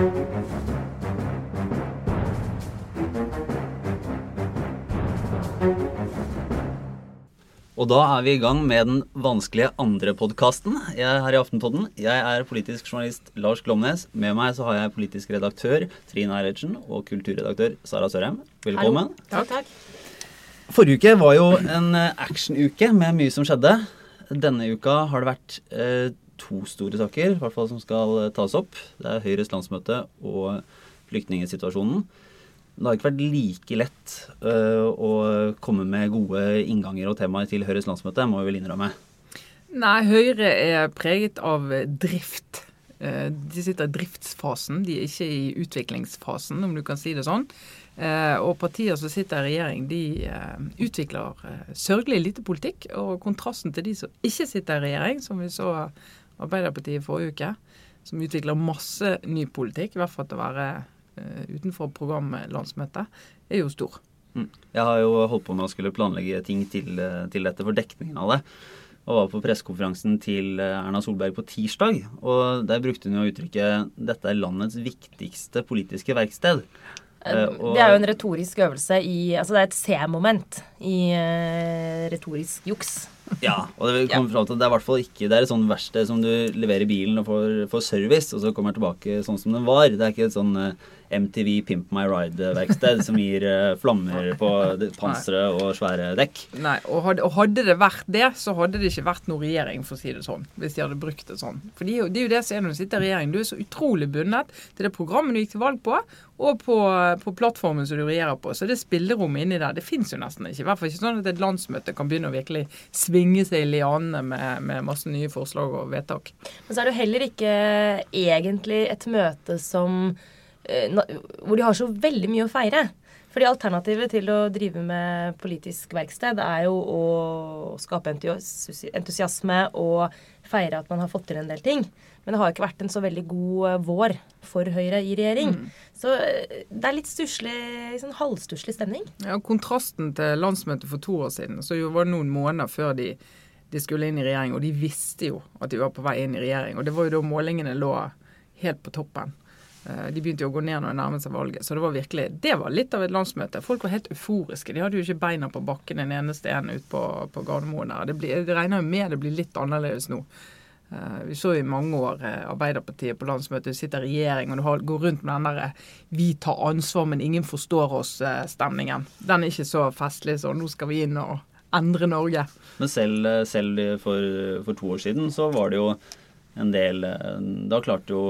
Og da er vi i gang med den vanskelige andre podkasten her i Aftenpodden. Jeg er politisk journalist Lars Glomnes. Med meg så har jeg politisk redaktør Trine Eilertsen og kulturredaktør Sara Sørheim. Velkommen. Takk, takk. Forrige uke var jo en eh, actionuke med mye som skjedde. Denne uka har det vært eh, to store saker i hvert fall som skal eh, tas opp. Det er Høyres landsmøte og flyktningsituasjonen. Det har ikke vært like lett uh, å komme med gode innganger og temaer til Høyres landsmøte, må vi vel innrømme. Nei, Høyre er preget av drift. Uh, de sitter i driftsfasen, de er ikke i utviklingsfasen, om du kan si det sånn. Og partier som sitter i regjering, de utvikler sørgelig lite politikk. Og kontrasten til de som ikke sitter i regjering, som vi så Arbeiderpartiet i forrige uke, som utvikler masse ny politikk, i hvert fall til å være Eh, utenfor programlandsmøtet, er jo stor. Mm. Jeg har jo holdt på med å skulle planlegge ting til, til dette for dekningen av det. Og var på pressekonferansen til eh, Erna Solberg på tirsdag. Og der brukte hun jo uttrykket 'dette er landets viktigste politiske verksted'. Og, det er jo en retorisk øvelse i Altså det er et C-moment i uh, retorisk juks. Ja, og det kommer fram til at det er i hvert fall ikke Det er et sånn verksted som du leverer bilen og får, får service, og så kommer den tilbake sånn som den var. Det er ikke et sånn MTV Pimp My Ride-verksted som gir uh, flammer på panseret og svære dekk. Nei, og hadde, og hadde, det vært det, så hadde det ikke vært noen regjering, for å si det sånn. Hvis de hadde brukt det sånn. For det er jo det, er jo det som er når du sitter i regjering. Du er så utrolig bundet til det programmet du gikk til valg på, og på, på plattformen som du regjerer på. Så det spillerommet inni der, det fins jo nesten ikke. I hvert fall ikke sånn at et landsmøte kan begynne å virkelig svinge seg i lianene med, med masse nye forslag og vedtak. Men så er det jo heller ikke egentlig et møte som Eh, hvor de har så veldig mye å feire. Fordi alternativet til å drive med politisk verksted er jo å skape entusiasme og feire at man har fått til en del ting. Men det har ikke vært en så veldig god eh, vår for Høyre i regjering. Mm. Så eh, det er litt stusslig, sånn halvstusslig stemning. Ja, Kontrasten til landsmøtet for to år siden, så var det noen måneder før de, de skulle inn i regjering. Og de visste jo at de var på vei inn i regjering. Og det var jo da målingene lå helt på toppen. Eh, de begynte jo å gå ned når det nærmet seg valget. Så det var virkelig, det var litt av et landsmøte. Folk var helt euforiske. De hadde jo ikke beina på bakken en eneste en ute på, på Gardermoen her. Det, blir, det regner jo med det blir litt annerledes nå. Uh, vi så i mange år uh, Arbeiderpartiet på landsmøtet sitter i regjering, og du går rundt med den derre 'vi tar ansvar, men ingen forstår oss'-stemningen. Den er ikke så festlig sånn nå skal vi inn og endre Norge. Men selv, selv for, for to år siden så var det jo en del eh, Da klarte jo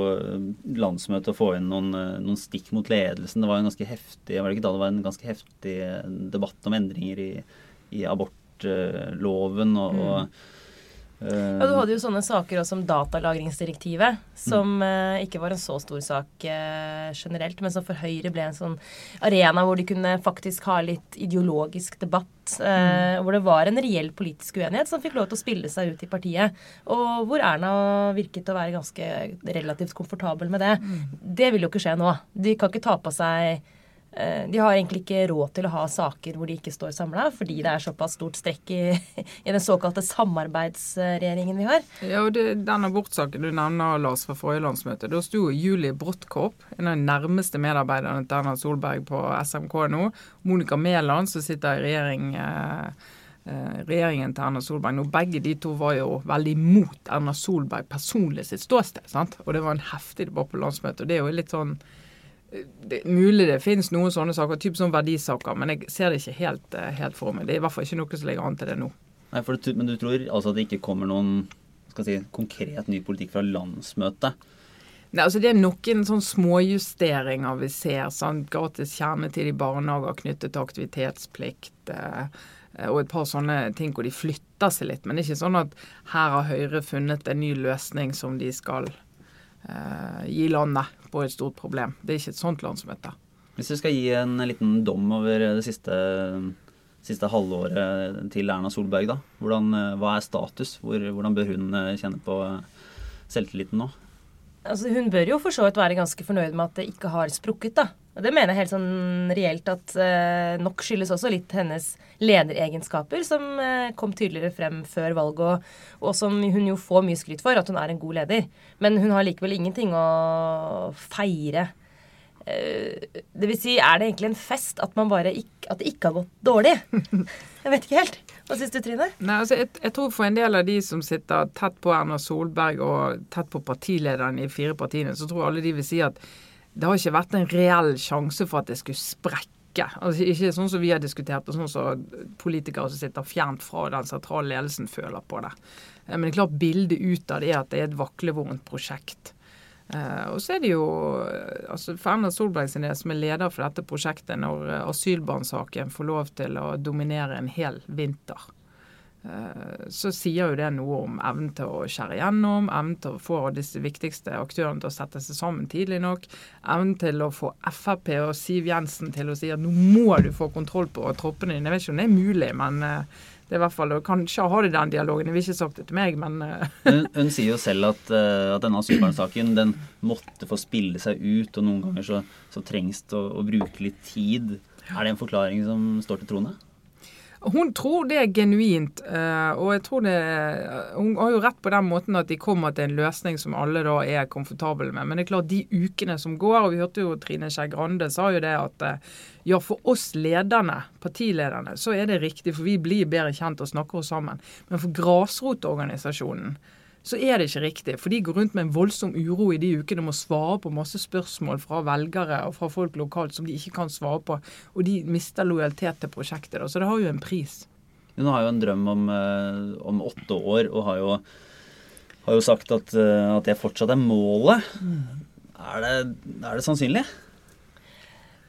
landsmøtet å få inn noen, eh, noen, stikk mot ledelsen. Det var en ganske heftig var det ikke da det var en ganske heftig debatt om endringer i, i abortloven og, mm. og ja, Du hadde jo sånne saker også som datalagringsdirektivet, som mm. uh, ikke var en så stor sak uh, generelt, men som for Høyre ble en sånn arena hvor de kunne faktisk ha litt ideologisk debatt. Uh, mm. Hvor det var en reell politisk uenighet som fikk lov til å spille seg ut i partiet. Og hvor Erna virket å være ganske relativt komfortabel med det. Mm. Det vil jo ikke skje nå. De kan ikke ta på seg de har egentlig ikke råd til å ha saker hvor de ikke står samla, fordi det er såpass stort strekk i, i, den såkalte samarbeidsregjeringen vi har. Ja, og det, Den abortsaken du nevner, Lars, fra forrige landsmøte, da sto Julie Brodtkorp, en av de nærmeste medarbeiderne til Erna Solberg på SMK nå, Monica Mæland, som sitter i regjering eh, eh, regjeringen til Erna Solberg nå. Begge de to var jo veldig mot Erna Solberg personlig sitt ståsted. sant? Og det var en heftig debatt på landsmøtet. og det er jo litt sånn det mulig det finnes noen sånne saker, typ sånn verdisaker, men jeg ser det ikke helt, eh, helt for meg. Det er i hvert fall ikke noe som ligger an til det nå. Nei, du, Men du tror altså at det ikke kommer noen skal si, konkret ny politikk fra landsmøtet? Nei, altså Det er noen sånn småjusteringer vi ser. sånn Gratis kjernetid i barnehager knyttet til aktivitetsplikt. Eh, og et par sånne ting hvor de flytter seg litt. Men det er ikke sånn at her har Høyre funnet en ny løsning som de skal eh, gi landet på et stort problem. Det er ikke et sånt landsmøte. Hvis du skal gi en liten dom over det siste, siste halvåret til Erna Solberg, da. Hvordan, hva er status? Hvor, hvordan bør hun eh, kjenne på selvtilliten nå? Altså, hun bør jo for så vidt være ganske fornøyd med at det ikke har sprukket, da. Og det mener jeg helt sånn reelt at eh, nok skyldes også litt hennes lederegenskaper, som eh, kom tydeligere frem før valget, og, og som hun jo får mye skryt for, at hun er en god leder. Men hun har likevel ingenting å feire. Eh, det vil si, er det egentlig en fest at, man bare ikke, at det ikke har gått dårlig? Jeg vet ikke helt. Hva syns du, Trine? Nei, altså jeg, jeg tror for en del av de som sitter tett på Erna Solberg og tett på partilederen i fire partiene, så tror alle de vil si at det har ikke vært en reell sjanse for at det skulle sprekke. Altså Ikke sånn som vi har diskutert, og sånn som politikere som sitter fjernt fra den sentrale ledelsen føler på det. Eh, Men det er klart bildet ut av det er at det er et vaklevorent prosjekt. Eh, og så er det jo eh, altså Erna Solberg sin del, som er leder for dette prosjektet, når asylbarnsaken får lov til å dominere en hel vinter, så sier jo det noe om evnen til å skjære gjennom, evnen til å få disse viktigste aktørene til å sette seg sammen tidlig nok, evnen til å få Frp og Siv Jensen til å si at nå må du få kontroll på troppene dine. Jeg vet ikke om det er mulig, men eh, det er i hvert fall, og Kanskje har de den dialogen. Jeg vil ikke sagt det til meg, men eh, Hun, hun sier jo selv at, eh, at denne asylbarnsaken den måtte få spille seg ut, og noen ganger så, så trengs det å, å bruke litt tid. Er det en forklaring som står til troende? Hun tror det er genuint, eh, og jeg tror det Hun har jo rett på den måten at de kommer til en løsning som alle da er komfortable med. Men det er klart, de ukene som går, og vi hørte jo Trine Skei Grande sa jo det at eh, ja, for oss lederne, partilederne, så er det riktig, for vi blir bedre kjent og snakker oss sammen. Men for grasrotorganisasjonen så er det ikke riktig. For de går rundt med en voldsom uro i de ukene om må svare på masse spørsmål fra velgere og fra folk lokalt som de ikke kan svare på. Og de mister lojalitet til prosjektet. Da. Så det har jo en pris. Hun har jo en drøm om, eh, om åtte år, og har jo, har jo sagt at, eh, at det fortsatt er målet. Er det, er det sannsynlig?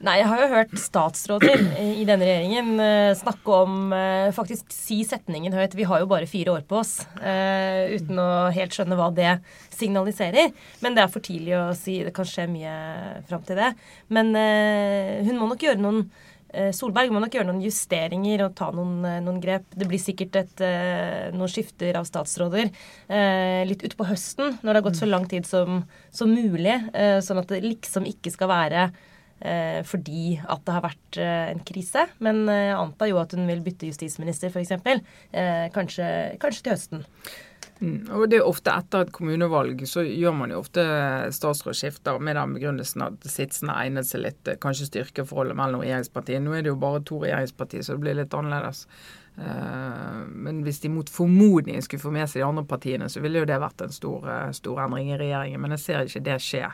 Nei, jeg har jo hørt statsråder i denne regjeringen eh, snakke om eh, Faktisk si setningen høyt 'Vi har jo bare fire år på oss', eh, uten å helt skjønne hva det signaliserer. Men det er for tidlig å si. Det kan skje mye fram til det. Men hun må nok gjøre noen Solberg må nok gjøre noen justeringer og ta noen, noen grep. Det blir sikkert et, noen skifter av statsråder litt utpå høsten, når det har gått så lang tid som, som mulig. sånn at det liksom ikke skal være fordi at det har vært eh, en krise. Men eh, jeg antar jo at hun vil bytte justisminister, f.eks. Eh, kanskje, kanskje til høsten. Mm. Og det er ofte etter et kommunevalg så gjør man jo ofte statsrådsskifter med den begrunnelsen at sitzende egnet seg litt, eh, kanskje styrkeforholdet mellom regjeringspartiene. Nå er det jo bare to regjeringspartier, så det blir litt annerledes. Eh, Men hvis de mot formodning skulle få med seg de andre partiene, så ville jo det vært en stor, eh, stor endring i regjeringen. Men jeg ser ikke det skje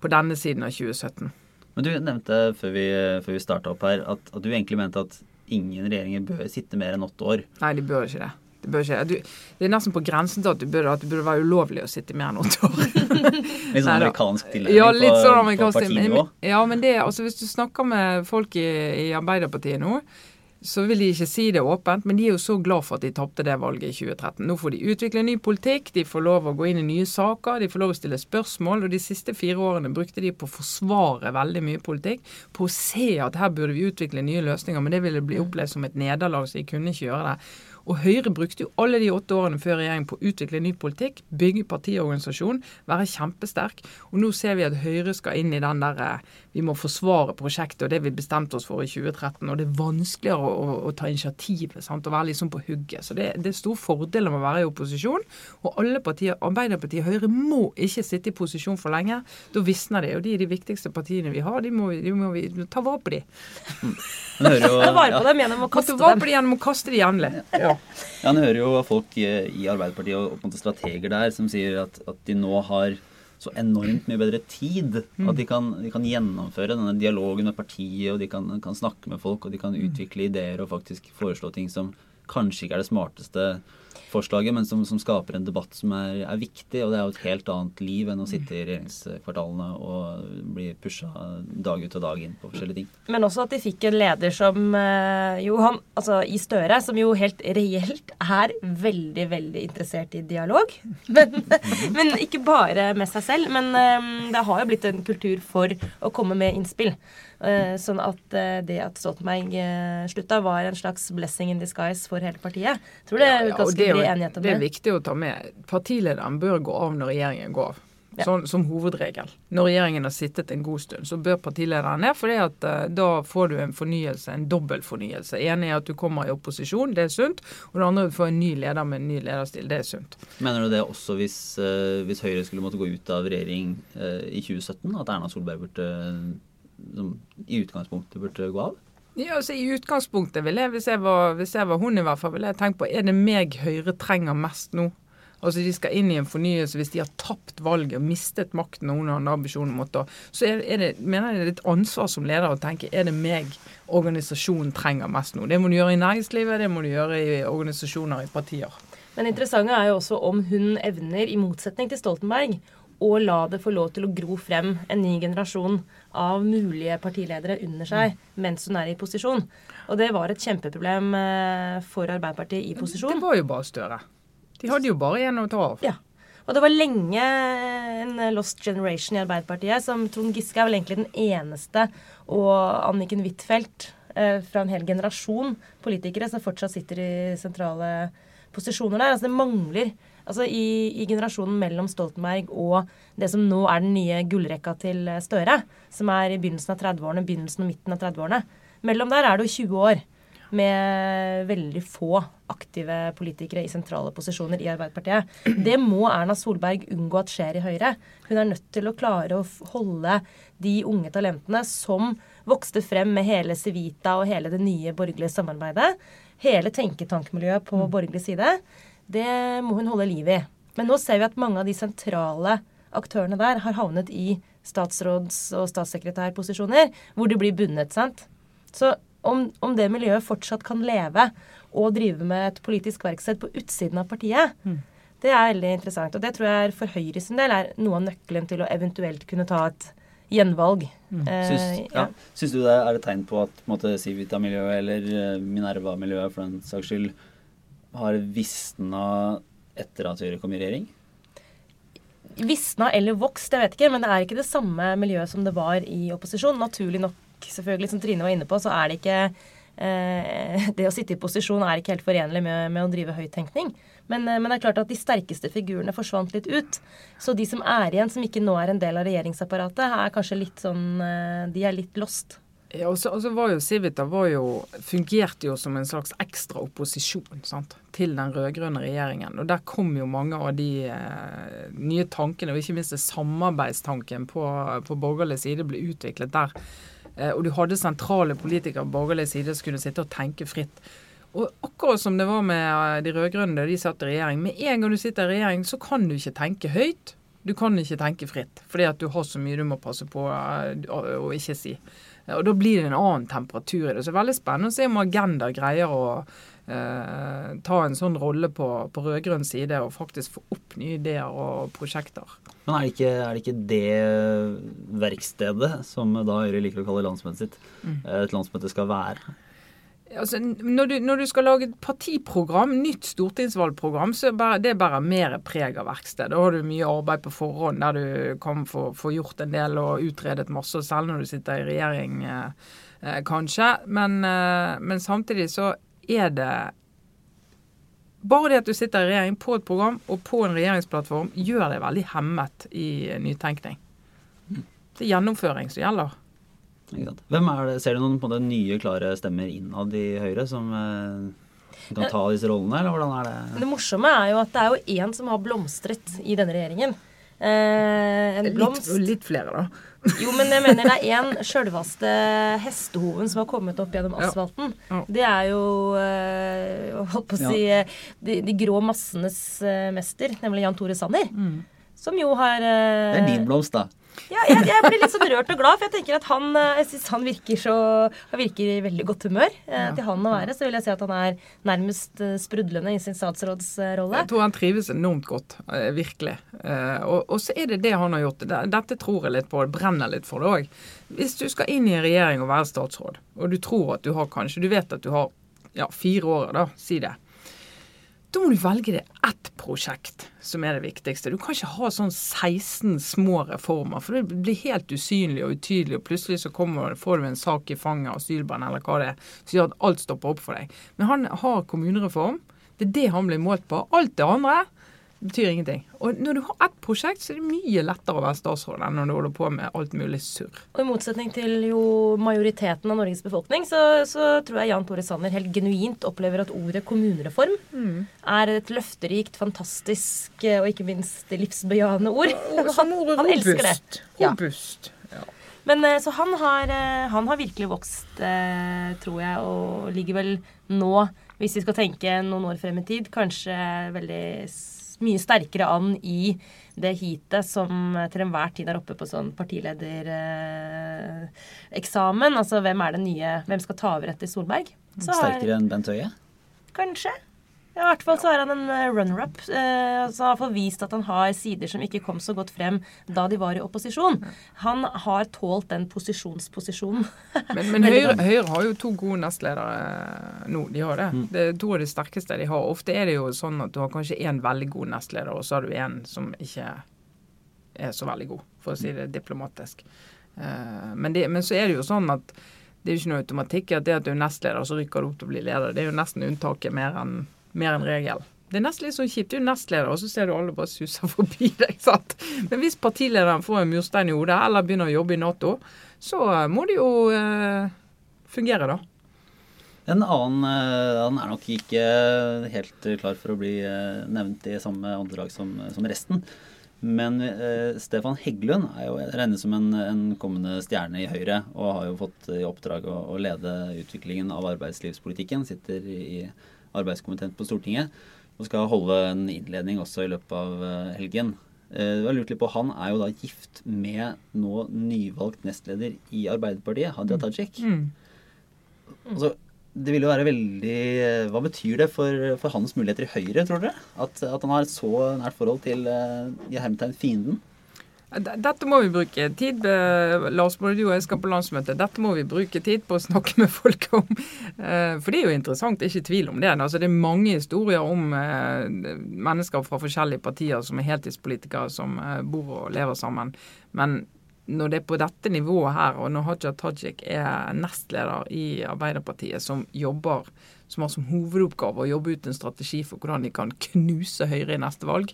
på denne siden av 2017. Men du nevnte før vi, før vi starta opp her, at, at du egentlig mente at ingen regjeringer bør sitte mer enn åtte år. Nei, de bør ikke det. De bør ikke. Du, det er nesten på grensen til at, du burde, at det burde være ulovlig å sitte mer enn åtte år. Litt sånn amerikansk tilnærming Ja, litt sånn sånn på amerikansk partinivå. Ja, men det, altså hvis du snakker med folk i, i Arbeiderpartiet nå, så vil de ikke si det åpent, men de er jo så glad for at de tapte det valget i 2013. Nå får de utvikle ny politikk, de får lov å gå inn i nye saker, de får lov å stille spørsmål. Og de siste fire årene brukte de på å forsvare veldig mye politikk, på å se at her burde vi utvikle nye løsninger, men det ville bli opplevd som et nederlag, så de kunne ikke gjøre det. Og Høyre brukte jo alle de åtte årene før regjeringen på å utvikle ny politikk, bygge partiorganisasjon, være kjempesterk. Og nå ser vi at Høyre skal inn i den der eh, vi må forsvare prosjektet og det vi bestemte oss for i 2013. Og det er vanskeligere å, å, å ta initiativ sant, og være liksom på hugget. Så det, det er stor fordel med å være i opposisjon. Og alle partier, Arbeiderpartiet og Høyre, må ikke sitte i posisjon for lenge. Da visner de. Og de er de viktigste partiene vi har. De må, vi- de må vi ta vare på de. Jo, Ta vare på dem gjennom å Ta kaste vare dem. på dem gjennom å kaste de jevnlig. Ja. ja, han hører jo folk eh, i Arbeiderpartiet og, og strateger der som sier at, at de nå har så enormt mye bedre tid. At de kan, de kan gjennomføre denne dialogen med partiet, og de kan, kan snakke med folk, og de kan utvikle ideer og faktisk foreslå ting som kanskje ikke er det smarteste forslaget, men som, som skaper en debatt som er, er viktig. Og det er jo et helt annet liv enn å sitte i regjeringskvartalene og bli pusha dag ut og dag inn på forskjellige ting. Men også at de fikk en leder som eh, jo han, altså i Støre, som jo helt reelt er veldig, veldig interessert i dialog. Men, men ikke bare med seg selv. Men eh, det har jo blitt en kultur for å komme med innspill. Eh, sånn at eh, det at Stoltenberg uh, slutta, var en slags blessing in disguise for hele partiet. Jeg tror det er Ja, ja, ganske er bred enighet om Det det. er viktig å ta med. Partilederen bør gå av når regjeringen går av. sånn, som hovedregel. Når regjeringen har sittet en god stund, så bør partilederen ned. For uh, da får du en fornyelse, en dobbeltfornyelse. En er at du kommer i opposisjon, det er sunt. Og det andre er at du får en ny leder med en ny lederstil, det er sunt. Mener du det også hvis, uh, hvis Høyre skulle måtte gå ut av regjering uh, i 2017? At Erna Solberg burde, som, i utgangspunktet burde gå av? Ja, altså I utgangspunktet vil jeg, hvis jeg, var, hvis jeg var hun i hvert fall, ville jeg tenkt på er det meg Høyre trenger mest nå? Altså De skal inn i en fornyelse hvis de har tapt valget og mistet makten og noen ambisjoner mot Så er, er det, mener jeg det er et ansvar som leder å tenke er det meg organisasjonen trenger mest nå. Det må du gjøre i næringslivet, det må du gjøre i organisasjoner, i partier. Men interessante er jo også om hun evner, i motsetning til Stoltenberg, å la det få lov til å gro frem en ny generasjon av mulige partiledere under seg mens hun er i posisjon. Og det var et kjempeproblem eh, for Arbeiderpartiet i posisjon. Det var jo bare Støre. De hadde jo bare én å ta av. Ja. Og det var lenge en lost generation i Arbeiderpartiet. som Trond Giske er vel egentlig den eneste, og Anniken Huitfeldt eh, fra en hel generasjon politikere som fortsatt sitter i sentrale posisjoner der. Altså det mangler Altså i, i, generasjonen mellom Stoltenberg og det som nå er den nye gullrekka til Støre, som er i begynnelsen av 30-årene, begynnelsen og midten av 30-årene. Mellom der er det jo 20 år med veldig få aktive politikere i sentrale posisjoner i Arbeiderpartiet. Det må Erna Solberg unngå at skjer i Høyre. Hun er nødt til å klare å holde de unge talentene som vokste frem med hele Civita og hele det nye borgerlige samarbeidet, hele tenketankmiljøet på borgerlig side, det må hun holde liv i. Men nå ser vi at mange av de sentrale aktørene der har havnet i statsråds- og statssekretærposisjoner, hvor de blir bundet. sant? Så om, om, det miljøet fortsatt kan leve og drive med et politisk verksted på utsiden av partiet, mm. det er veldig interessant. Og det tror jeg for Høyre sin del er noe av nøkkelen til å eventuelt kunne ta et gjenvalg. Mm. Eh, Syns, ja. Syns, du det er et tegn på at på Civita-miljøet eller eh, Minerva-miljøet for den saks skyld har visna etter at Høyre kom i regjering? Visna eller vokst, jeg vet ikke. Men det er ikke det samme miljøet som det var i opposisjon. Naturlig nok, selvfølgelig, som Trine var inne på, så er det ikke eh, Det å sitte i posisjon er ikke helt forenlig med, med å drive høyttenkning. Eh, men, det er klart at de sterkeste figurene forsvant litt ut. Så de som er igjen, som ikke nå er en del av regjeringsapparatet, er kanskje litt sånn eh, De er litt lost. Ja, og så, og så var jo Civita var jo, fungerte jo som en slags ekstra opposisjon sant, til den rød-grønne regjeringen. Og der kom jo mange av de eh, nye tankene, og ikke minst samarbeidstanken på, på borgerlig side ble utviklet der. Eh, og du hadde sentrale politikere på borgerlig side som kunne sitte og tenke fritt. Og akkurat som det var med eh, de rød-grønne da de satt i regjering. Med en gang du sitter i regjering, så kan du ikke tenke høyt. Du kan ikke tenke fritt, fordi at du har så mye du må passe på eh, å ikke si. Og Da blir det en annen temperatur i det. Så det er veldig spennende å se om Agenda greier å eh, ta en sånn rolle på, på rød-grønn side og faktisk få opp nye ideer og prosjekter. Men er det ikke, er det, ikke det verkstedet som da Høyre liker å kalle landsmøtet sitt, mm. et landsmøte skal være? Altså, når, du, når, du, skal lage et partiprogram, nytt stortingsvalgprogram, så er det bare mer preg av verksted. Da har du mye arbeid på forhånd der du kan få, få gjort en del og utredet masse, selv når du sitter i regjering, eh, eh, kanskje. Men, eh, men, samtidig så er det Bare det at du sitter i regjering på et program og på en regjeringsplattform, gjør deg veldig hemmet i nytenkning. Mm. Det er gjennomføring som gjelder. Hvem er det, Ser du noen på det nye, klare stemmer innad i Høyre som eh, kan ta disse rollene, eller hvordan er det? Det morsomme er jo at det er jo én som har blomstret i denne regjeringen. Eh, en blomst. Litt, litt, flere, da. Jo, men jeg mener det er én sjølveste hestehoven som har kommet opp gjennom asfalten. Ja. Ja. Det er jo eh, holdt på å si ja. de, de, grå massenes øh, mester, nemlig Jan Tore Sanner. Mm. Som jo har eh, Det er din blomst, da. Ja, jeg, jeg, blir litt sånn rørt og glad, for jeg tenker at han eh, jeg synes han virker så Han virker i veldig godt humør. Eh, ja. Til han å være så vil jeg si at han er nærmest eh, sprudlende i sin statsrådsrolle. Jeg tror han trives enormt godt. Virkelig. Og, og, så er det det han har gjort. Dette tror jeg litt på. Det brenner litt for det òg. Hvis du skal inn i en regjering og være statsråd, og du tror at du har kanskje Du vet at du har ja, fire år, da. Si det. Da må du velge det ett prosjekt som er det viktigste. Du kan ikke ha sånn 16 små reformer, for det blir helt usynlig og utydelig, og plutselig så kommer, får du en sak i fanget, asylbarn eller hva det er, som gjør at alt stopper opp for deg. Men han har kommunereform. Det er det han blir målt på. Alt det andre betyr ingenting. Og når du har ett prosjekt, så er det mye lettere å være statsråd enn når du holder på med alt mulig surr. Og i motsetning til jo majoriteten av Norges befolkning, så, så tror jeg Jan Tore Sanner helt genuint opplever at ordet kommunereform er et løfterikt, fantastisk eh, og ikke minst livsbejaende ord. Han, han elsker det. robust. Ja. Ja. Men eh, så han har, eh, han har virkelig vokst, tror jeg, og ligger vel nå, hvis vi skal tenke noen år frem i tid, kanskje veldig mye sterkere an i det heatet som eh, til enhver tid er oppe på sånn partiledereksamen. altså hvem er det nye Hvem skal ta over etter Solberg? Så har- Sterkere enn Bent Høie? Kanskje. Ja, I hvert fall så er han en eh, runner-up. Eh, så har han fått vist at han har sider som ikke kom så godt frem da de var i opposisjon. Han har tålt den posisjonsposisjonen. Men, men Høyre. Høyre har jo to gode nestledere eh, nå. De har det. Det er to av de sterkeste de har. Ofte er det jo sånn at du har kanskje én veldig god nestleder, og så har du en som ikke er så veldig god, for å si det diplomatisk. Eh, Men, det, men så er det jo sånn at det er jo ikke noe automatikk i at det at du er nestleder, så rykker du opp til å bli leder. Det er jo nesten unntaket mer enn mer enn regel. Det er nesten litt sånn kjipt. Du er nestleder, og så ser du alle bare suser forbi deg. sant? Men hvis partilederen får en murstein i hodet, eller begynner å jobbe i Nato, så eh, må det jo eh, fungere, da. En annen eh, Han er nok ikke helt klar for å bli eh, nevnt i samme åndedrag som, som resten. Men eh, Stefan Heggelund er jo regnet som en, en kommende stjerne i Høyre, og har jo fått i oppdrag å, å lede utviklingen av arbeidslivspolitikken. Sitter i, i arbeidskomiteen på Stortinget og skal holde en innledning også i løpet av eh, helgen. Det var lurt litt på, Han er jo da gift med nå nyvalgt nestleder i Arbeiderpartiet, Hadia Tajik. Mm. Altså, det vil jo være veldig Hva betyr det for, for hans muligheter i Høyre, tror dere? At, at han har et så nært forhold til eh, i hermetegn fienden? Dette må vi bruke tid Lars, både og jeg skal på landsmøte. Dette må vi bruke tid på å snakke med folk om. Eh, For det er jo interessant, er ikke tvil om det. Altså, det er mange historier om eh, mennesker fra forskjellige partier som er heltidspolitikere, som eh, bor og lever sammen. Men når det er på dette nivået her, og når Haja Tajik er nestleder i Arbeiderpartiet, som jobber som har som hovedoppgave å jobbe ut en strategi for hvordan de kan knuse Høyre i neste valg,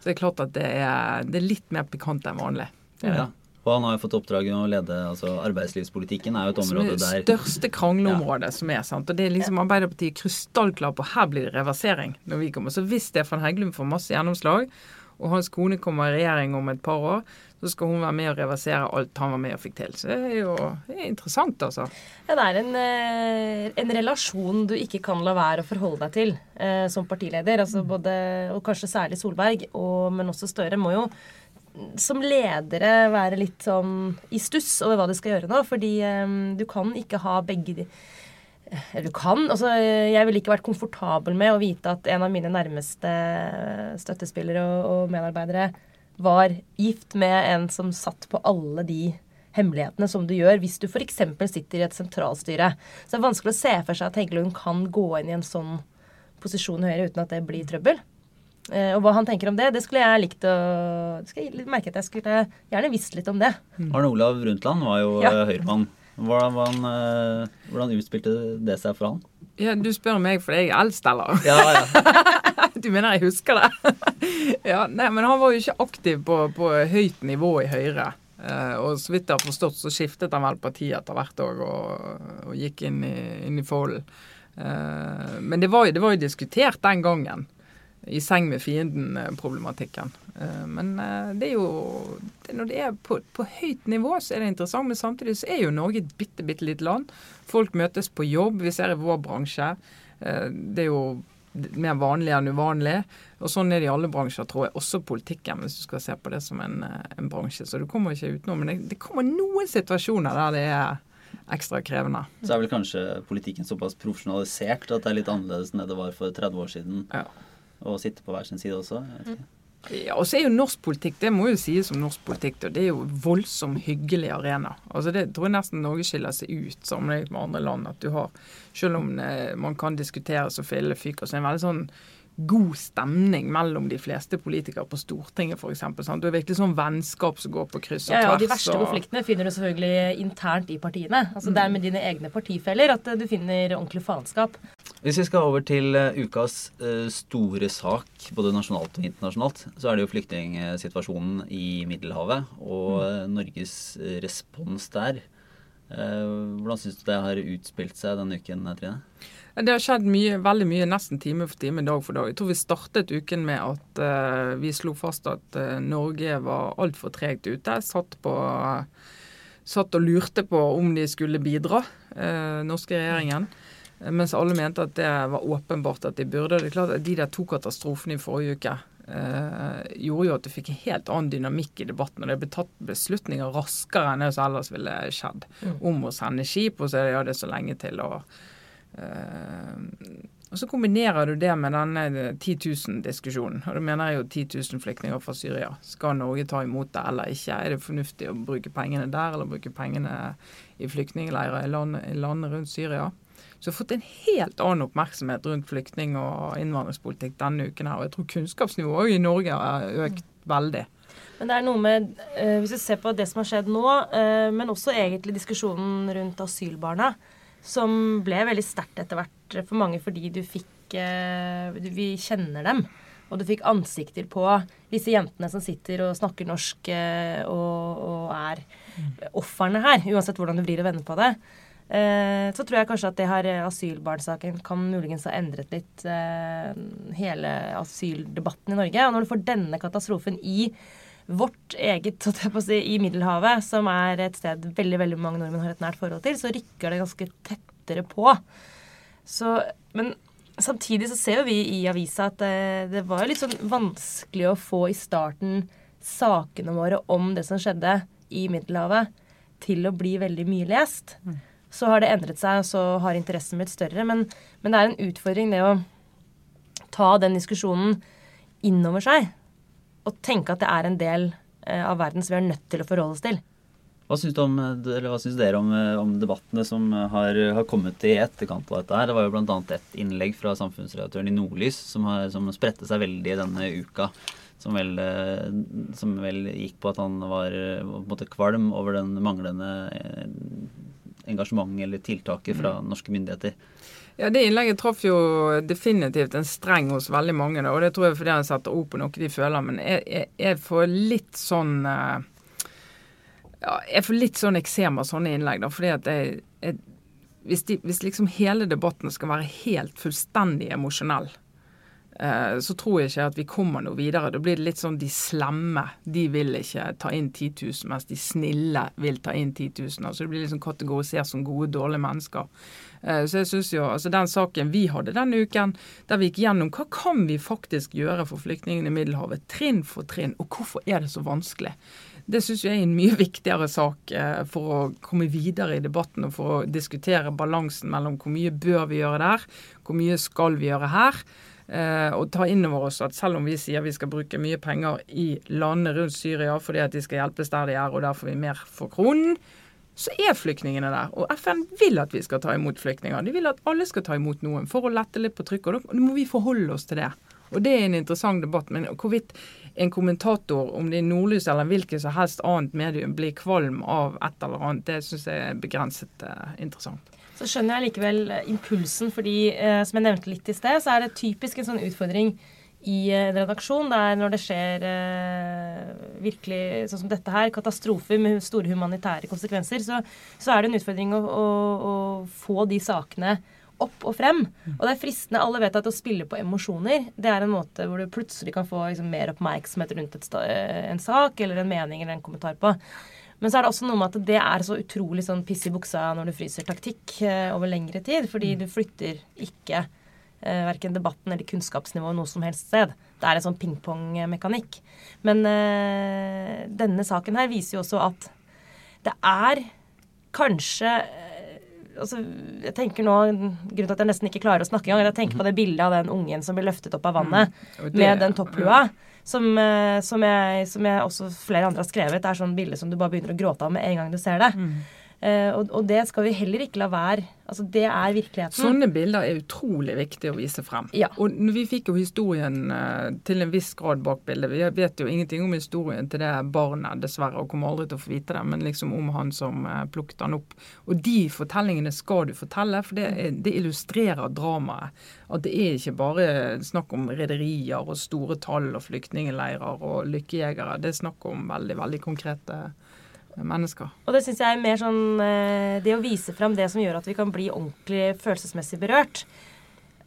så det er klart at det er, det er litt mer pikant enn vanlig. Ja. Og han har jo fått oppdraget å lede altså Arbeidslivspolitikken er jo et Som er det største krangleområdet som er. sant? Og det er liksom Arbeiderpartiet krystallklar på her blir det reversering når vi kommer. Så hvis Stefan Heggelund får masse gjennomslag, og hans kone kommer i regjering om et par år, så skal hun være med og reversere alt han var med og fikk til. Så det er jo det er interessant, altså. Ja, det er en, eh, en relasjon du ikke kan la være å forholde deg til eh, som partileder. Altså både, og kanskje særlig Solberg, og, men også Støre, må jo mm, som ledere være litt sånn i stuss over hva de skal gjøre nå. Fordi eh, du kan ikke ha begge de du kan. altså Jeg ville ikke vært komfortabel med å vite at en av mine nærmeste støttespillere og, medarbeidere var gift med en som satt på alle de hemmelighetene som du gjør hvis du f.eks. sitter i et sentralstyre. Så det er vanskelig å se for seg at Heggelund kan gå inn i en sånn posisjon i Høyre uten at det blir trøbbel. Eh, og hva han tenker om det, det skulle jeg likt å det skal jeg merke at jeg skulle gjerne visst litt om det. Arne Olav Rundtland var jo Ja. eh, Høyremann. Hvordan, hvordan, eh, hvordan utspilte det seg for han? Ja, Du spør meg fordi jeg er eldst, eller? Ja, ja. Du mener jeg husker det? ja, nei, men han var jo ikke aktiv på, på høyt nivå i Høyre. Eh, og så vidt jeg har forstått, så skiftet han vel parti etter hvert òg, og, og gikk inn i, inn i folden. Eh, men det var, jo, det var jo diskutert den gangen. I seng med fienden-problematikken. Eh, men eh, det er jo det, Når det er på, på høyt nivå, så er det interessant. Men samtidig så er jo Norge et bitte, bitte lite land. Folk møtes på jobb. Vi ser i vår bransje. Eh, det er jo mer vanlig enn uvanlig. Og sånn er det i alle bransjer, tror jeg. Også politikken, hvis du skal se på det som en, en bransje. Så du kommer ikke utenom. Men det, det kommer noen situasjoner der det er ekstra krevende. Så er vel kanskje politikken såpass profesjonalisert at det er litt annerledes enn det det var for 30 år siden Ja. Å sitte på hver sin side også. Jeg vet ikke. Ja, og så er jo norsk politikk, det må jo sies som norsk politikk, og det er jo voldsomt hyggelig arena. Altså Det tror jeg nesten Norge skiller seg ut sammenlignet med andre land. At du har, selv om eh, man kan diskutere så fille fyker, så er det en veldig sånn god stemning mellom de fleste politikere på Stortinget f.eks. Du er virkelig sånn vennskap som går på kryss og Ja, ja, og De verste og- konfliktene finner du selvfølgelig internt i partiene. Altså Det er med dine egne partifeller at du finner ordentlig faenskap. Hvis vi skal over til uh, ukas uh, store sak, både nasjonalt og internasjonalt, så er det jo flyktningsituasjonen i Middelhavet og mm. Norges respons der. hvordan syns du det har utspilt seg denne uken, Trine? Det har skjedd mye, veldig mye, nesten time for time, dag for dag. Jeg tror vi startet uken med at vi slo fast at Norge var altfor tregt ute. Satt på satt og lurte på om de skulle bidra, eh, norske regjeringen. Mens alle mente at det var åpenbart at de burde. Det er klart at De der to katastrofene i forrige uke eh, gjorde jo at du fikk en helt annen dynamikk i debatten. Og det ble tatt beslutninger raskere enn det som ellers ville skjedd. Mm. Om å sende skip, og så er det, ja, det så lenge til. og eh, og Så kombinerer du det med denne 10 000-diskusjonen. Og Da mener jeg jo 10 000 flyktninger fra Syria. Skal Norge ta imot det eller ikke? Er det fornuftig å bruke pengene der, eller bruke pengene i flyktningleirer i landet land rundt Syria? Så vi har fått en helt annen oppmerksomhet rundt flyktning- og innvandringspolitikk denne uken. her, Og jeg tror kunnskapsnivået i Norge har økt veldig. Men det er noe med, uh, Hvis du ser på det som har skjedd nå, uh, men også egentlig diskusjonen rundt asylbarna, som ble veldig sterkt etter hvert for mange fordi du fikk uh, Vi kjenner dem. Og du fikk ansikter på disse jentene som sitter og snakker norsk og, og er ofrene her, uansett hvordan du vrir og vender på det. Eh, så tror jeg kanskje at det har eh, asylbarnsaken kan muligens ha endret litt eh, hele asyldebatten i Norge. Og når du får denne katastrofen i vårt eget si, i Middelhavet, som er et sted veldig veldig mange nordmenn har et nært forhold til, så rykker det ganske tettere på. Så, men samtidig så ser jo vi i avisa at det var litt sånn vanskelig å få i starten sakene våre om det som skjedde i Middelhavet, til å bli veldig mye lest. Mm så har det endret seg, og så har interessen blitt større. Men, men, det er en utfordring det å ta den diskusjonen innover seg. Og tenke at det er en del eh, av verden som vi er nødt til å forholde oss til. Hva syns, om, dere om, om, debattene som har, har, kommet i etterkant av dette? her? Det var jo bl.a. et innlegg fra samfunnsredaktøren i Nordlys som, har, som spredte seg veldig denne uka. Som vel, eh, som vel, gikk på at han var på en måte kvalm over den manglende engasjementet eller tiltaket fra mm. norske myndigheter. Ja, Det innlegget traff jo definitivt en streng hos veldig mange. og Det tror jeg fordi han setter ord på noe de føler. Men jeg, jeg, får litt sånn eh, ja, Jeg får litt sånn eksem av sånne innlegg. da, fordi at jeg, jeg hvis, de, hvis, liksom hele debatten skal være helt fullstendig emosjonell, så tror jeg ikke at vi kommer noe videre. Da blir det litt sånn de slemme, de vil ikke ta inn 10 000, mens de snille vil ta inn 10 000. Altså det blir liksom kategorisert som gode, dårlige mennesker. Eh, så jeg synes jo, altså Den saken vi hadde denne uken, der vi gikk gjennom hva kan vi faktisk gjøre for flyktningene i Middelhavet, trinn for trinn, og hvorfor er det så vanskelig? Det syns jeg er en mye viktigere sak eh, for å komme videre i debatten og for å diskutere balansen mellom hvor mye bør vi gjøre der, hvor mye skal vi gjøre her. Eh, og ta inn over oss at selv om vi sier vi skal bruke mye penger i landene rundt Syria fordi at de skal hjelpes der de er, og der får vi mer for kronen, så er flyktningene der. Og FN vil at vi skal ta imot flyktninger. De vil at alle skal ta imot noen for å lette litt på trykket. Og da må vi forholde oss til det. Og det er en interessant debatt. Men hvorvidt en kommentator, om det er Nordlys eller hvilket som helst annet medium, blir kvalm av et eller annet, det syns jeg er begrenset eh, interessant. Så skjønner jeg likevel eh, impulsen, fordi eh, som jeg nevnte litt i sted, så er det typisk en sånn utfordring i eh, en redaksjon der når det skjer eh, virkelig sånn som dette her, katastrofer med store humanitære konsekvenser, så, så er det en utfordring å, å, å, få de sakene opp og frem. Og det er fristende. Alle vet at å spille på emosjoner det er en måte hvor du plutselig kan få liksom, mer oppmerksomhet rundt et, en sak eller en mening eller en kommentar på. Men så er det også noe med at det er så utrolig sånn piss i buksa når du fryser-taktikk eh, over lengre tid. Fordi mm. du flytter ikke eh, verken debatten eller kunnskapsnivået noe som helst sted. Det er en sånn pingpong-mekanikk. Men eh, denne saken her viser jo også at det er kanskje altså, jeg tenker nå, Grunnen til at jeg nesten ikke klarer å snakke engang, jeg tenker på det bildet av den ungen som blir løftet opp av vannet mm. med den topplua. Som, som, jeg, som, jeg, også flere andre har skrevet, Det er sånn bilde som du bare begynner å gråte av med en gang du ser det. Mm. Eh, og, og, det skal vi heller ikke la være. Altså, Det er virkeligheten. Sånne bilder er utrolig viktig å vise frem. Ja. Og vi fikk jo historien uh, til en viss grad bak bildet. Vi vet jo ingenting om historien til det barnet, dessverre, og kommer aldri til å få vite det, men liksom om han som uh, plukket han opp. Og de fortellingene skal du fortelle, for det, det illustrerer dramaet. At det er ikke bare snakk om rederier og store tall og flyktningleirer og lykkejegere. Det er snakk om veldig, veldig konkrete mennesker. Og det syns jeg er mer sånn eh, Det å vise fram det som gjør at vi kan bli ordentlig følelsesmessig berørt,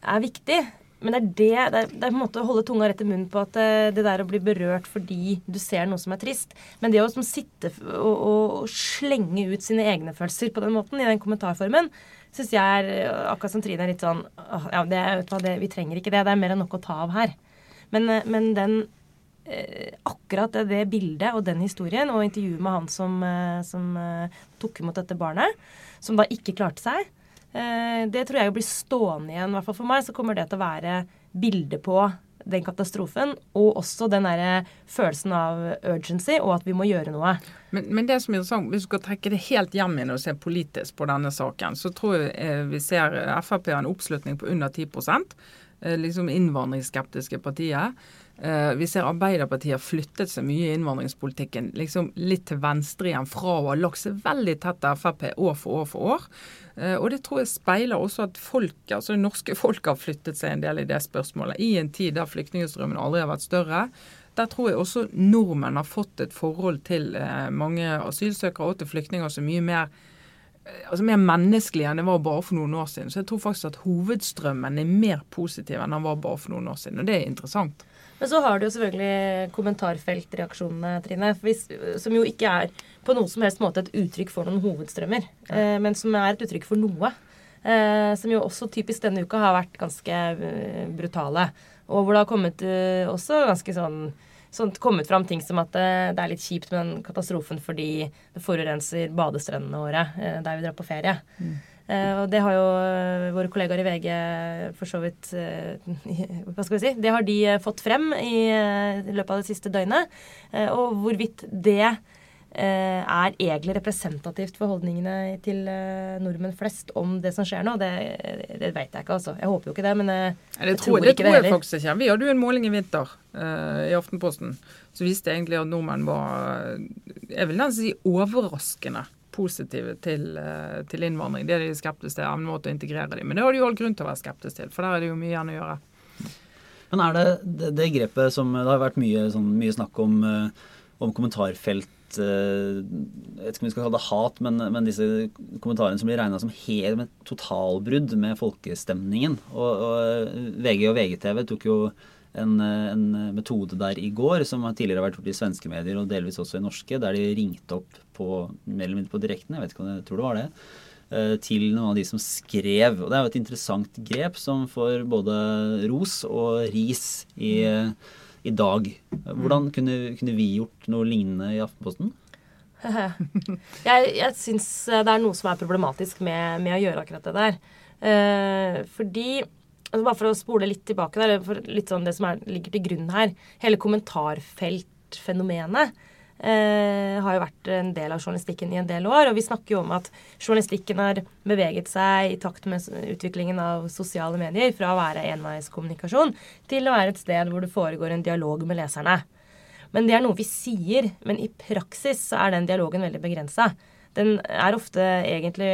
er viktig. Men det er det, det er, det er på en måte å holde tunga rett i munnen på at eh, det der å bli berørt fordi du ser noe som er trist Men det å som sitte og, og, og, slenge ut sine egne følelser på den måten, i den kommentarformen, syns jeg er eh, akkurat som Trine er litt sånn Ja, det, det, vi trenger ikke det. Det er mer enn nok å ta av her. Men, men den akkurat det bildet og den historien, og intervjuet med han som, eh, som eh, tok imot dette barnet, som da ikke klarte seg, det tror jeg blir stående igjen. I hvert fall for meg så kommer det til å være bildet på den katastrofen, og også den der følelsen av urgency, og at vi må gjøre noe. Men, men det som er interessant, hvis du skal trekke det helt hjem igjen og se politisk på denne saken, så tror jeg vi ser Frp har en oppslutning på under 10% liksom innvandringsskeptiske partiet. Uh, vi ser Arbeiderpartiet har flyttet seg mye i innvandringspolitikken liksom litt til venstre igjen fra å ha lagt seg veldig tett til Frp år for år for år. Uh, og det tror jeg speiler også at folk, altså det norske folk har flyttet seg en del i det spørsmålet. I en tid der flyktningstrømmen aldri har vært større. Der tror jeg også nordmenn har fått et forhold til uh, mange asylsøkere og til flyktninger som mye mer altså mer menneskelig enn det var bare for noen år siden. Så jeg tror faktisk at hovedstrømmen er mer positiv enn den var bare for noen år siden. Og det er interessant. Men så har du jo selvfølgelig kommentarfeltreaksjonene, Trine. Hvis, som jo ikke er på noen som helst måte et uttrykk for noen hovedstrømmer, eh, men som er et uttrykk for noe. Eh, som jo også typisk denne uka har vært ganske uh, brutale. Og hvor det har kommet uh, også ganske sånn, sånn kommet fram ting som at uh, det er litt kjipt med den katastrofen fordi det forurenser badestrendene våre der vi drar på ferie. Mm. Uh, og det har jo uh, våre kollegaer i VG for så vidt uh, Hva skal vi si? Det har de fått frem i, løpet av det siste døgnet. og hvorvidt det er egentlig representativt for holdningene til nordmenn flest om det som skjer nå, det, det vet jeg ikke, altså. Jeg håper jo ikke det, men jeg, det tror, ikke det det tror jeg faktisk ikke. Vi hadde jo en måling i vinter i Aftenposten som viste egentlig at nordmenn var jeg vil nesten si overraskende positive til, eh, til, innvandring. Det er de skeptiske til. En måte å integrere dem. Men det har de jo all grunn til å være skeptiske til, for der er det jo mye igjen å gjøre. Men er det det, det grepet som Det har vært mye, sånn, mye snakk om, eh, om kommentarfelt eh, jeg vet ikke om vi skal kalle det hat, men, men disse kommentarene som blir regna som helt med totalbrudd med folkestemningen. Og, og VG og VGTV tok jo en, en, metode der i går som tidligere har vært gjort i svenske medier og delvis også i norske, der de ringte opp på, mer eller mindre på direkten, jeg vet ikke om jeg tror det var det, eh, til noen av de som skrev. Og det er jo et interessant grep som får både ros og ris i, i dag. Hvordan kunne, kunne, vi gjort noe lignende i Aftenposten? jeg jeg syns det er noe som er problematisk med, med å gjøre akkurat det der. Eh, fordi altså Bare for å spole litt tilbake der, for litt sånn det som er, ligger til grunn her. Hele kommentarfeltfenomenet eh, har jo vært en del av journalistikken i en del år. Og vi snakker jo om at journalistikken har beveget seg i takt med utviklingen av sosiale medier fra å være enveiskommunikasjon til å være et sted hvor det foregår en dialog med leserne. Men det er noe vi sier, men i praksis så er den dialogen veldig begrensa den er ofte egentlig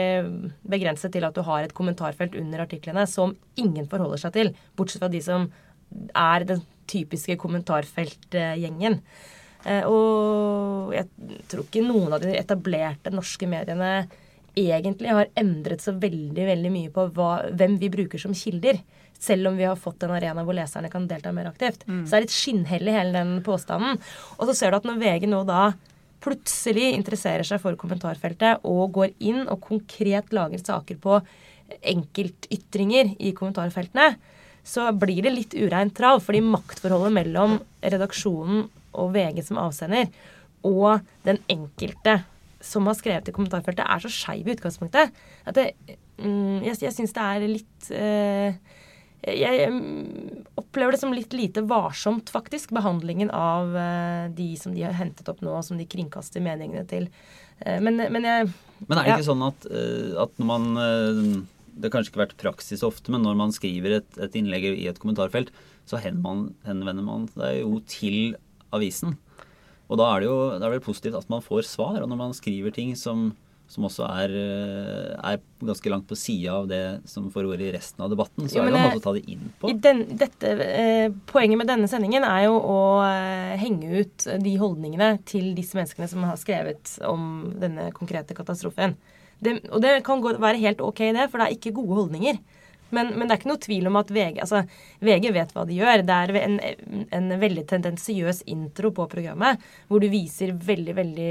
begrenset til at du har et kommentarfelt under artiklene som ingen forholder seg til, bortsett fra de som er den typiske kommentarfeltgjengen. Eh, og jeg tror ikke noen av de etablerte norske mediene egentlig har endret så veldig veldig mye på hva, hvem vi bruker som kilder. Selv om vi har fått en arena hvor leserne kan delta mer aktivt. Mm. Så det er litt skinnhellig hele den påstanden. Og så ser du at når VG nå da plutselig interesserer seg for kommentarfeltet og går inn og konkret lager saker på enkeltytringer i kommentarfeltene, så blir det litt ureint trav. Fordi maktforholdet mellom redaksjonen og VG som avsender og den enkelte som har skrevet i kommentarfeltet, er så skeiv i utgangspunktet at det, mm, jeg, jeg syns det er litt eh, jeg opplever det som litt lite varsomt, faktisk, behandlingen av eh, de som de har hentet opp nå, og som de kringkaster meningene til. Eh, men, men jeg Men er det ja. ikke sånn at, eh, at når man Det har kanskje ikke vært praksis ofte, men når man skriver et, et innlegg i et kommentarfelt, så henvender man seg jo til avisen. Og da er det jo det er vel positivt at man får svar. Og når man skriver ting som, som også er, eh, er ganske langt på sida av det som foregår i resten av debatten, så Jo, er det en måte å ta det inn på. I den, dette, eh, poenget med denne sendingen er jo å eh, henge ut de holdningene til disse menneskene som har skrevet om denne konkrete katastrofen. Det, og det kan gå, være helt ok, det, for det er ikke gode holdninger. Men, men det er ikke noe tvil om at VG altså, VG vet hva de gjør. Det er en, en veldig tendensiøs intro på programmet, hvor du viser veldig veldig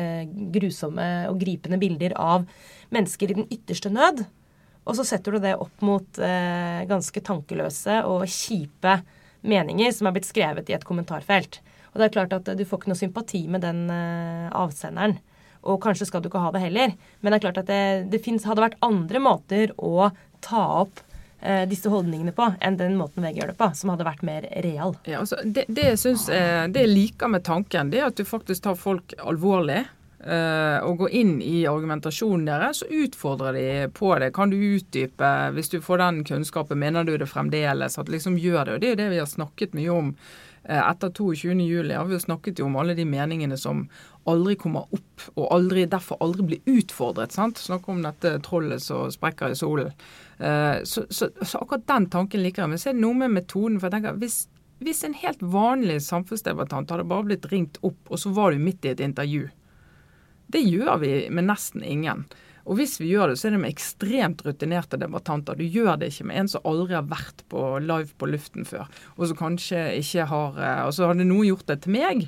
eh, grusomme og gripende bilder av mennesker i den ytterste nød. Og så setter du det opp mot eh, ganske tankeløse og kjipe meninger som er blitt skrevet i et kommentarfelt. Og det er klart at du får ikke noe sympati med den eh, avsenderen. Og kanskje skal du ikke ha det heller. Men det er klart at det, det finnes, hadde vært andre måter å ta opp eh, disse holdningene på enn den måten VG gjør det på, som hadde vært mer real. Ja, altså, det, det, synes, er- det jeg liker med tanken, det er at du faktisk tar folk alvorlig. eh, og går inn i argumentasjonen deres og utfordrer de på det. Kan du utdype, hvis du får den kunnskapen, mener du det fremdeles? At liksom gjør det. Og det er jo det vi har snakket mye om eh, etter 22.07. Har vi jo snakket om alle de meningene som aldri kommer opp, og aldri, derfor aldri blir utfordret. sant? Snakke om dette trollet som sprekker i solen. Eh, så, så, så akkurat den tanken liker jeg. Men så det noe med metoden. for jeg tenker, hvis, hvis en helt vanlig samfunnsdebattant hadde bare blitt ringt opp, og så var du midt i et intervju Det gjør vi med nesten ingen. Og hvis vi gjør det, så er det med ekstremt rutinerte debattanter. Du gjør det ikke med en som aldri har vært på live på luften før, og som kanskje ikke har eh, Og så hadde noen gjort det til meg,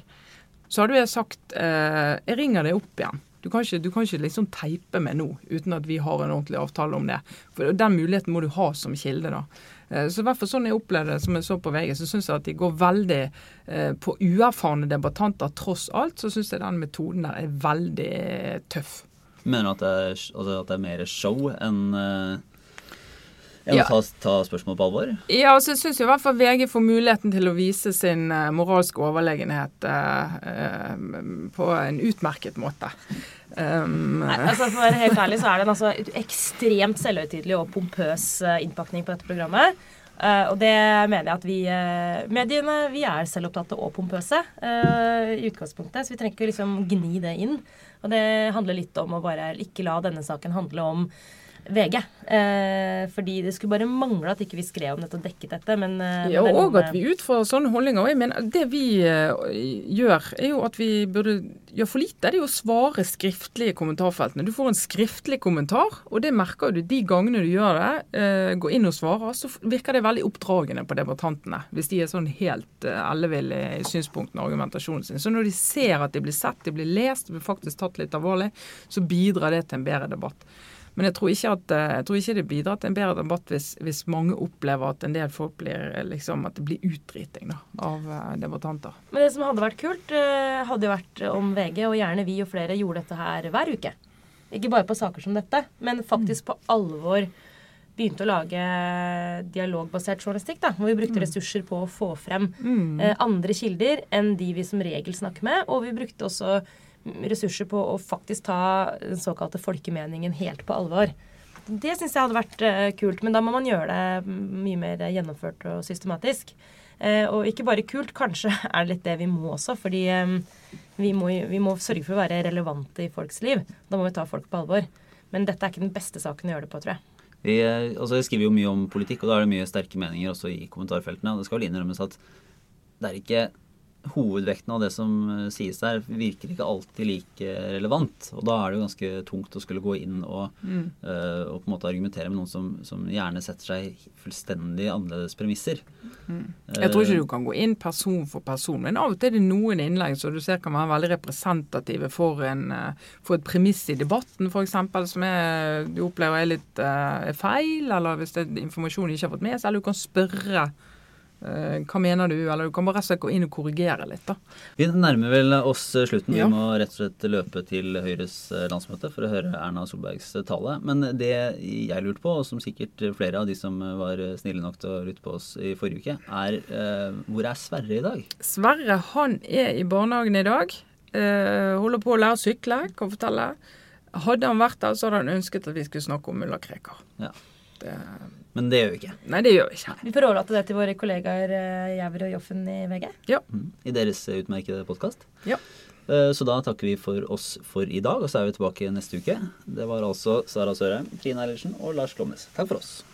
så hadde jeg sagt eh, Jeg ringer deg opp igjen. Du kan, ikke, du kan ikke liksom teipe meg nå uten at vi har en ordentlig avtale om det. For Den muligheten må du ha som kilde. da. Eh, Så i hvert fall sånn jeg opplevde det som jeg så på VG, så syns jeg at de går veldig eh, på uerfarne debattanter tross alt. Så syns jeg den metoden der er veldig tøff. Mener du at det er, altså at det er mer show enn eh, enn Ja. å ta, ta spørsmål på alvor? Ja, altså jeg syns i hvert fall VG får muligheten til å vise sin eh, moralske overlegenhet eh, eh, på en utmerket måte. Um, Nei, altså For å være helt ærlig så er det en altså ekstremt selvhøytidelig og pompøs eh, innpakning på dette programmet. Uh, og det mener jeg at vi uh, mediene vi er selvopptatte og pompøse uh, i utgangspunktet. Så vi trenger ikke liksom gni det inn. Og det handler litt om å bare ikke la denne saken handle om VG. Eh, fordi det skulle bare mangle at ikke vi skrev om dette og dekket dette. Men, eh, Ja, men og at vi utfører sånne holdninger. Jeg mener, Det vi eh, gjør, er jo at vi burde gjøre for lite. Det er å svare skriftlig i kommentarfeltene. Du får en skriftlig kommentar, og det merker du de gangene du gjør det. Eh, går inn og svarer, så virker det veldig oppdragende på debattantene. Hvis de er sånn helt eh, elleville i synspunktene og argumentasjonen sin. Så når de ser at de blir sett, de blir lest, de blir faktisk tatt litt alvorlig, så bidrar det til en bedre debatt. Men jeg tror ikke, at, eh, jeg tror ikke det bidrar til en bedre debatt hvis, hvis mange opplever at en del folk blir eh, liksom, at det blir utdriting da, av eh, debattanter. Men det som hadde vært kult, hadde jo vært om VG, og gjerne vi og flere gjorde dette her hver uke. Ikke bare på saker som dette, men faktisk på alvor begynte å lage dialogbasert journalistikk. da, Hvor vi brukte ressurser på å få frem eh, andre kilder enn de vi som regel snakker med. Og vi brukte også mm, ressurser på å faktisk ta den såkalte folkemeningen helt på alvor. Det syns jeg hadde vært eh, kult, men da må man gjøre det mye mer gjennomført og systematisk. Eh, og ikke bare kult, kanskje er det litt det vi må også, fordi eh, vi, må, vi må sørge for å være relevante i folks liv. Da må vi ta folk på alvor. Men dette er ikke den beste saken å gjøre det på, tror jeg. Vi, altså jeg skriver jo mye om politikk, og da er det mye sterke meninger også i kommentarfeltene. og Det skal vel innrømmes at det er ikke hovedvekten av det som eh, sies der, virker ikke alltid like relevant. Og da er det jo ganske tungt å skulle gå inn og, eh, og på en måte argumentere med noen som, som gjerne setter seg fullstendig annerledes premisser. Jeg tror ikke du kan gå inn person for person, men av og til er det noen innlegg som du ser kan være veldig representative for, en, eh, for et premiss i debatten, f.eks., som er, du opplever er litt eh, er feil, eller hvis det er informasjon du ikke har fått med seg, eller du kan spørre Eh, hva mener du? Eller du kan bare rett og slett gå inn og korrigere litt, da. Vi nærmer vel oss slutten. Ja. Vi må rett og slett løpe til Høyres eh, landsmøte for å høre Erna Solbergs tale. Men det jeg lurte på, og som sikkert flere av de som var snille nok til å lytte på oss i forrige uke, er eh, hvor er Sverre i dag? Sverre han er i barnehagen i dag. Eh, holder på å lære å sykle, kan fortelle. Hadde han vært der, så hadde han ønsket at vi skulle snakke om mulla Krekar. Ja. Det, Men det gjør vi ikke. nei, det gjør vi ikke. Vi får overlate det til våre kollegaer eh, Jæver og Joffen i VG. Ja. I deres utmerkede podkast. Ja. Så da takker vi for oss for i dag, og så er vi tilbake neste uke. Det var altså Sara Sørheim, Trine Eilertsen og Lars Klomnes. Takk for oss.